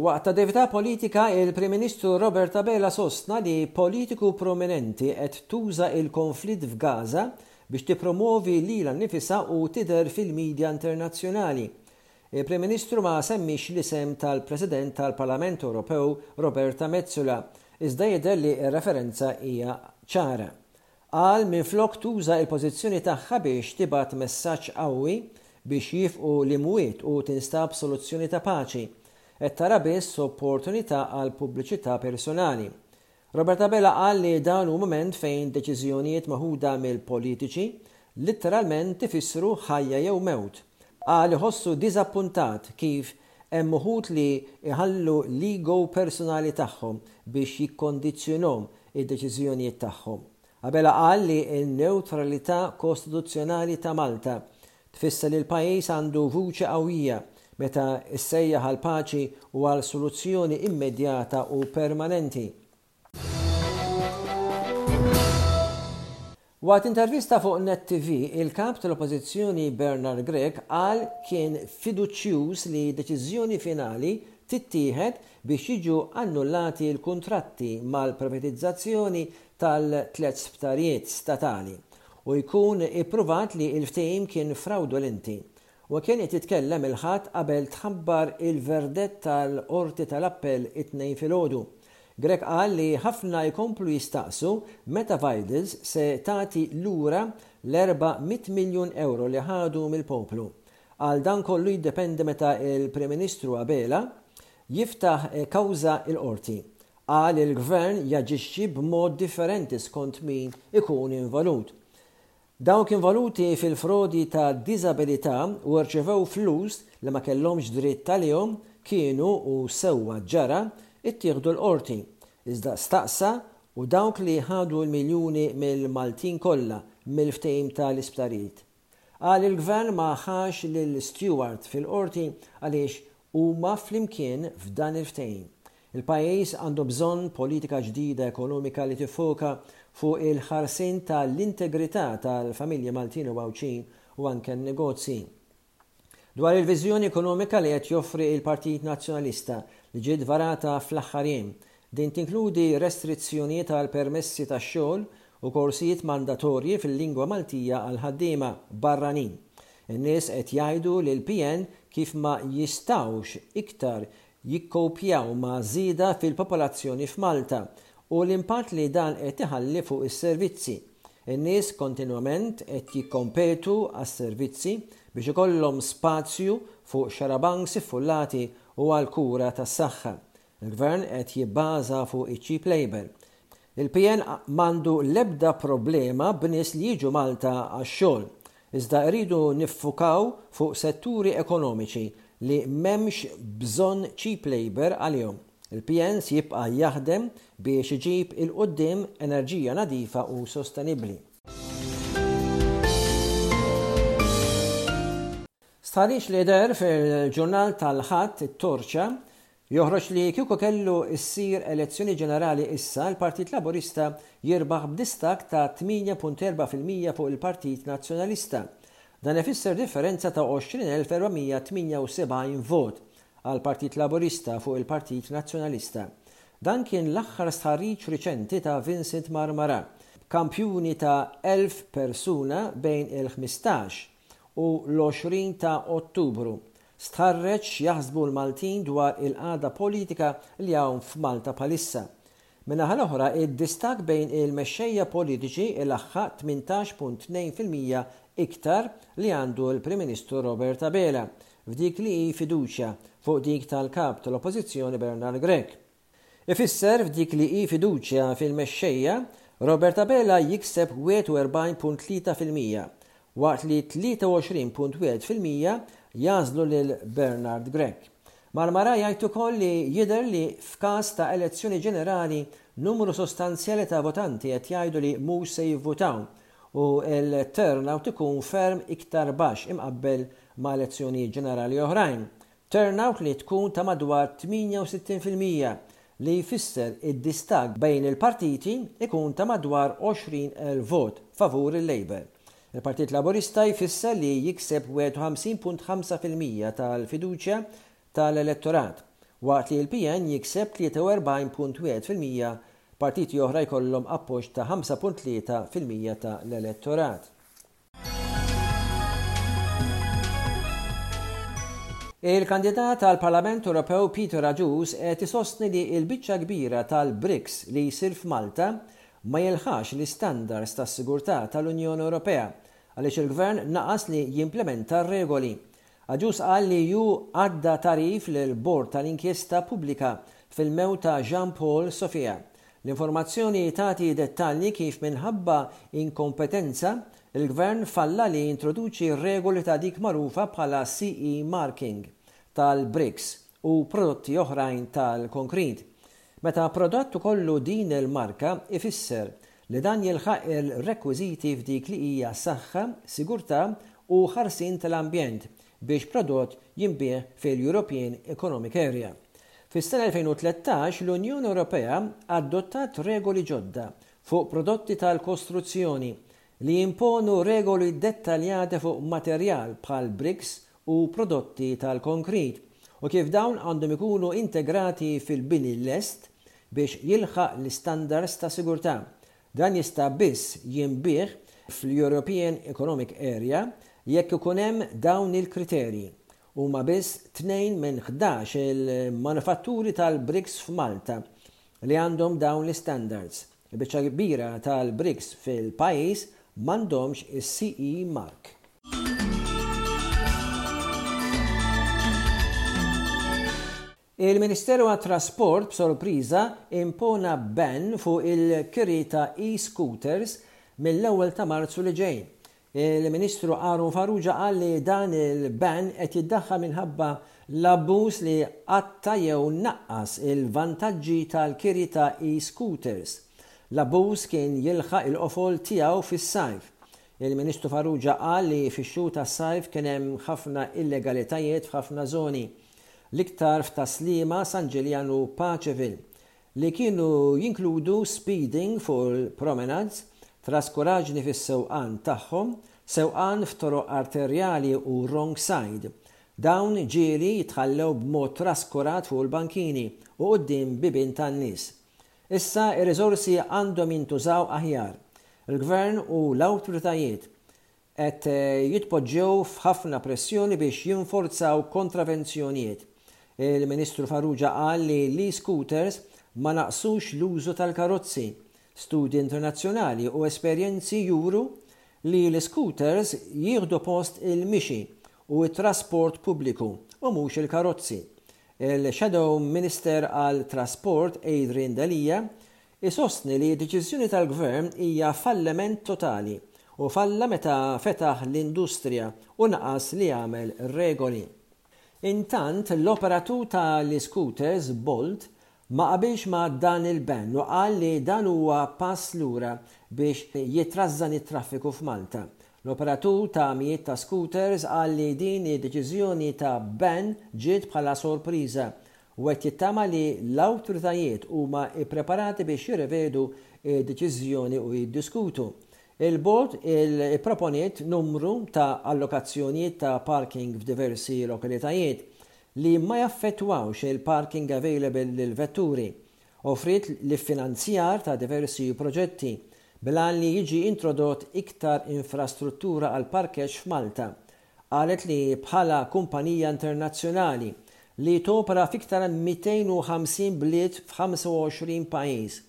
Waqt attività politika, il-Prim Ministru Robert Abela sostna li politiku prominenti qed tuża il-konflitt f'Gaza biex tippromwovi lilha nnifisha u tidher fil-media internazzjonali. Il-Prim Ministru ma semmiex l-isem tal-President tal-Parlament Ewropew Roberta Metsola, iżda jidher li r-referenza hija ċara. Qal minflok tuża il-pożizzjoni tagħha biex tibgħat messaġġ qawwi biex jifqu l-imwiet u tinstab soluzzjoni ta' paċi, qed tara biss opportunità għal pubbliċità personali. Robert Abela qal li dan hu mument fejn deċiżjonijiet meħuda mill-politiċi litteralment ifissru ħajja jew mewt. Qal iħossu diżappuntat kif hemm uħud li jħallu l-ego personali tagħhom biex jikkondizzjonhom id-deċiżjonijiet tagħhom. Abela qal li n-newtralità kostituzzjonali ta' Malta tfisser li l-pajjiż għandu vuċi qawwija meta ssejjaħ għall-paċi u għal soluzzjoni immedjata u permanenti. Waqt intervista fuq Net TV, il-Kap tal-Oppożizzjoni Bernard Grech qal kien fiduċjuż li deċiżjoni finali tittieħed biex jiġu annullati l-kuntratti mal-privatizzazzjoni tal-tliet sptarijiet Statali u jkun ippruvat li l-ftehim kien frawdolenti U kien qed jitkellem il-Ħadd qabel tħabbar il-verdett tal-Qorti tal-Appell it-Tnejn filgħodu. Grech qal li ħafna jkomplu jistaqsu meta Vidals se tagħti lura l-erba' mitt miljun ewro li ħadu mill-poplu. Qal dan kollu jiddependi meta l-Prim Ministru Abela jiftaħ kawża l-Qorti. Qal il-Gvern jaġixxi b'mod differenti skont min ikun involut. Dawk involuti fil-frodi ta' diżabilità u rċevew flus li ma kellhomx dritt għalihom kienu, u sewwa ġara, ittieħdu l-Qorti. Iżda staqsa, u dawk li ħadu l-miljuni mill-Maltin kollha mill-ftehim ta' l-isptarijiet? Qal il-Gvern ma ħax lil Stewart fil-Qorti għaliex huma flimkien f'dan il-ftehim. Il-pajjiż għandu bżonn politika ġdida ekonomika li tiffoka fuq il-ħarsien ta' l-integrità tal-familji Maltin u Għawdxin u anke n-negozji. Dwar il-viżjoni ekonomika li qed joffri il-Partit Nazzjonalista li ġiet varata fl-aħħar jiem. Din tinkludi restrizzjonijiet għal permessi ta' xogħol u korsijiet mandatorji fil-lingwa Maltija għal ħaddiema barranin. In-nies qed jgħidu lill-PN kif ma jistgħux iktar jikkopjaw ma' żieda fil-popolazzjoni f'Malta u l-impatt li dan qed iħalli fuq is-servizzi. In-nies kontinwament qed jikkompetu għas-servizzi biex ikollhom spazju fuq xarabanks iffullati u għall-kura tas-saħħa. Il-Gvern qed jibbaża fuq iċ-cheap labour. Il-PN m'għandu l-ebda problema b'nies li jiġu Malta għax-xogħol. Iżda rridu niffukaw fuq setturi ekonomiċi li m'hemmx bżonn cheap labour għalihom. Il-PNs jibqa' jaħdem biex iġib 'il quddiem enerġija nadifa u sostenibbli. Stħarriġ li deher fil-ġurnal tal-Ħadd, it-Torċa, Joħroġ li kieku kellu ssir elezzjoni ġenerali issa, l-Partit Laburista jirbaħ b'distakk ta' 8.4 fil-mija fuq il-Partit Nazzjonalista. Dan ifisser differenza ta' 20,478 vot għall-Partit Laburista fuq il-Partit Nazzjonalista. Dan kien l-aħħar stħarriġ riċenti ta' Vincent Marmarà, b'kampjuni ta' 1,000 persuna bejn il-15 u l-20 ta' Ottubru, Stħarreġ x'jaħsbu l-Maltin dwar il-qagħda politika li hawn f'Malta bħalissa. Min-naħa l-oħra, id-distakk bejn il-mexxejja politiċi ilaħħaq 18.2 fil-mija iktar li għandu l-Prim Ministru Robert Abela f'dik li hi fiduċja fuq dik tal-Kap tal-Oppożizzjoni Bernard Grech. Ifisser f'dik li hi fiduċja fil-mexxejja, Robert Abela jikseb 41.3 fil-mija, waqt li 23.1 fil-mija jagħżlu lil Bernard Grech. Marmara jgħid ukoll li jidher li f'każ ta' elezzjoni ġenerali numru sostanzjali ta' votanti qed jgħidu li mhux se jivvutaw u l-turnout ikun ferm iktar baxx imqabbel ma' elezzjonijiet ġenerali oħrajn Turnout li tkun ta' madwar 68 fil-mija li jfisser id-distakk bejn il-partiti jkun ta' madwar 20,000 vot favur il-Labour. Il-Partit Laburista jfisser li jikseb 51.5 fil-mija tal-fiduċja tal-elettorat, waqt li l-PN jikseb 43.1 fil-mija, partiti oħra jkollhom appoġġ ta' 5.3 fil-mija ta' l-elettorat. Il-kandidat għall-Parlament Ewropew Peter Agius qed isostni li l-biċċa kbira tal-bricks li jsir f'Malta ma jilħaqx l-istandards tas-sigurtà tal-Unjoni Ewropea għaliex il-Gvern naqas li jimplimenta r-regoli. Agius qal li hu għadda tagħrif lill-Bord tal-Inkjesta Pubblika fil-mewt ta' Jean Paul Sofia. L-informazzjoni tagħti dettalji kif minħabba inkompetenza, il-Gvern falla li jintroduċi r-regoli ta' dik magħrufa bħala CE marking tal-bricks u prodotti oħrajn tal-konkrit. Meta prodott ikollu din il-marka ifisser li dan jilħaq il-rekwiżiti f'dik li hija saħħa, sigurtà u ħarsien tal-ambjent biex prodott jinbiegħ fil-European Economic Area. Fis-sena 2013 l-Unjoni Ewropea adottat regoli ġodda fuq prodotti tal-kostruzzjoni li jimponu regoli dettaljati fuq materjal bħal briks u prodotti tal-konkrit u kif dawn għandhom ikunu integrati fil-bini lest biex jilħaq l-istandards ta' sigurtà. Dan jista' biss jinbiegħ fl-European Economic Area jekk ikun hemm dawn il-kriterji. Huma biss tnejn minn ħdax il-manifatturi tal-briks f'Malta li għandhom dawn l-istandards. Il-biċċa l-kbira tal-bricks fil-pajjiż m'għandhomx is-CE mark. Il-Ministeru għat-Trasport b'sorpriża impona ban fuq il-kiri ta' e-scooters mill-ewwel ta' Marzu li ġej. Il-Ministru Aaron Farrugia qal li dan il-ban qed jiddaħħal minħabba l-abbuż li għatta jew naqqas il-vantaġġi tal-kiri ta' e-scooters. L-abbuż kien jilħaq il-qofol tiegħu fis-sajf. Il-Ministru Farrugia qal li fix-xhur tas-sajf kien hemm ħafna illegalitajiet f'ħafna żoni, l-iktar f'Tas-Sliema, San Ġiljan u Paceville. li kienu jinkludu speeding fuq il-promenades, traskuraġni fis-sewqan tagħhom, sewqan f'toroq arterjali u wrong side. Dawn ġieli jitħallew b'mod traskurat fuq il-bankini u quddiem bibien tan-nies. Issa r-riżorsi għandhom jintużaw aħjar. Il-Gvern u l-awtoritajiet qed jitpoġġew f'ħafna pressjoni biex jinforzaw kontravenzjonijiet. Il-Ministru Farrugia qal li l-e-scooters ma naqqsux l-użu tal-karozzi. Studji internazzjonali u esperjenzi juru li l-iscooters jieħdu post il-mixi u t-trasport pubbliku u mhux il-karozzi. Il-Shadow Minister għal Trasport Adrian Delia Isostni li d-deċiżjoni tal-Gvern hija falliment totali u falla meta fetaħ l-industrija u naqas li jagħmel regoli. Intant, l-operatur ta' l-iscooters, Bolt, ma qabilx ma' dan il-ban u qal li dan huwa pass lura biex jitrażżan it-traffiku f'Malta. L-operatur ta' mijiet ta' scooters qal li din id-deċiżjoni ta' ban ġiet bħala sorpriża u qed jittama li l-awtoritajiet huma ppreparati biex jirrevedu d-deċiżjoni u jiddiskutu. Il-Bord ipproponiet numru ta' allokazzjonijiet ta' parking f'diversi lokalitajiet li ma jaffettwawx il-parking available lill-vetturi. Offriet l-iffinanzjar ta' diversi proġetti bil-għan li jiġi introdott iktar infrastruttura għall-parkeġġ f'Malta Qalet li bħala kumpanija internazzjonali, li topera f'iktar minn 250 bliet f'25 pajjiż,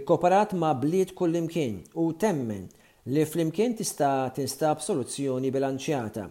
ikkoperat ma' bliet kullimkien u temmen li flimkien tista' tinstab soluzzjoni bilanċjata.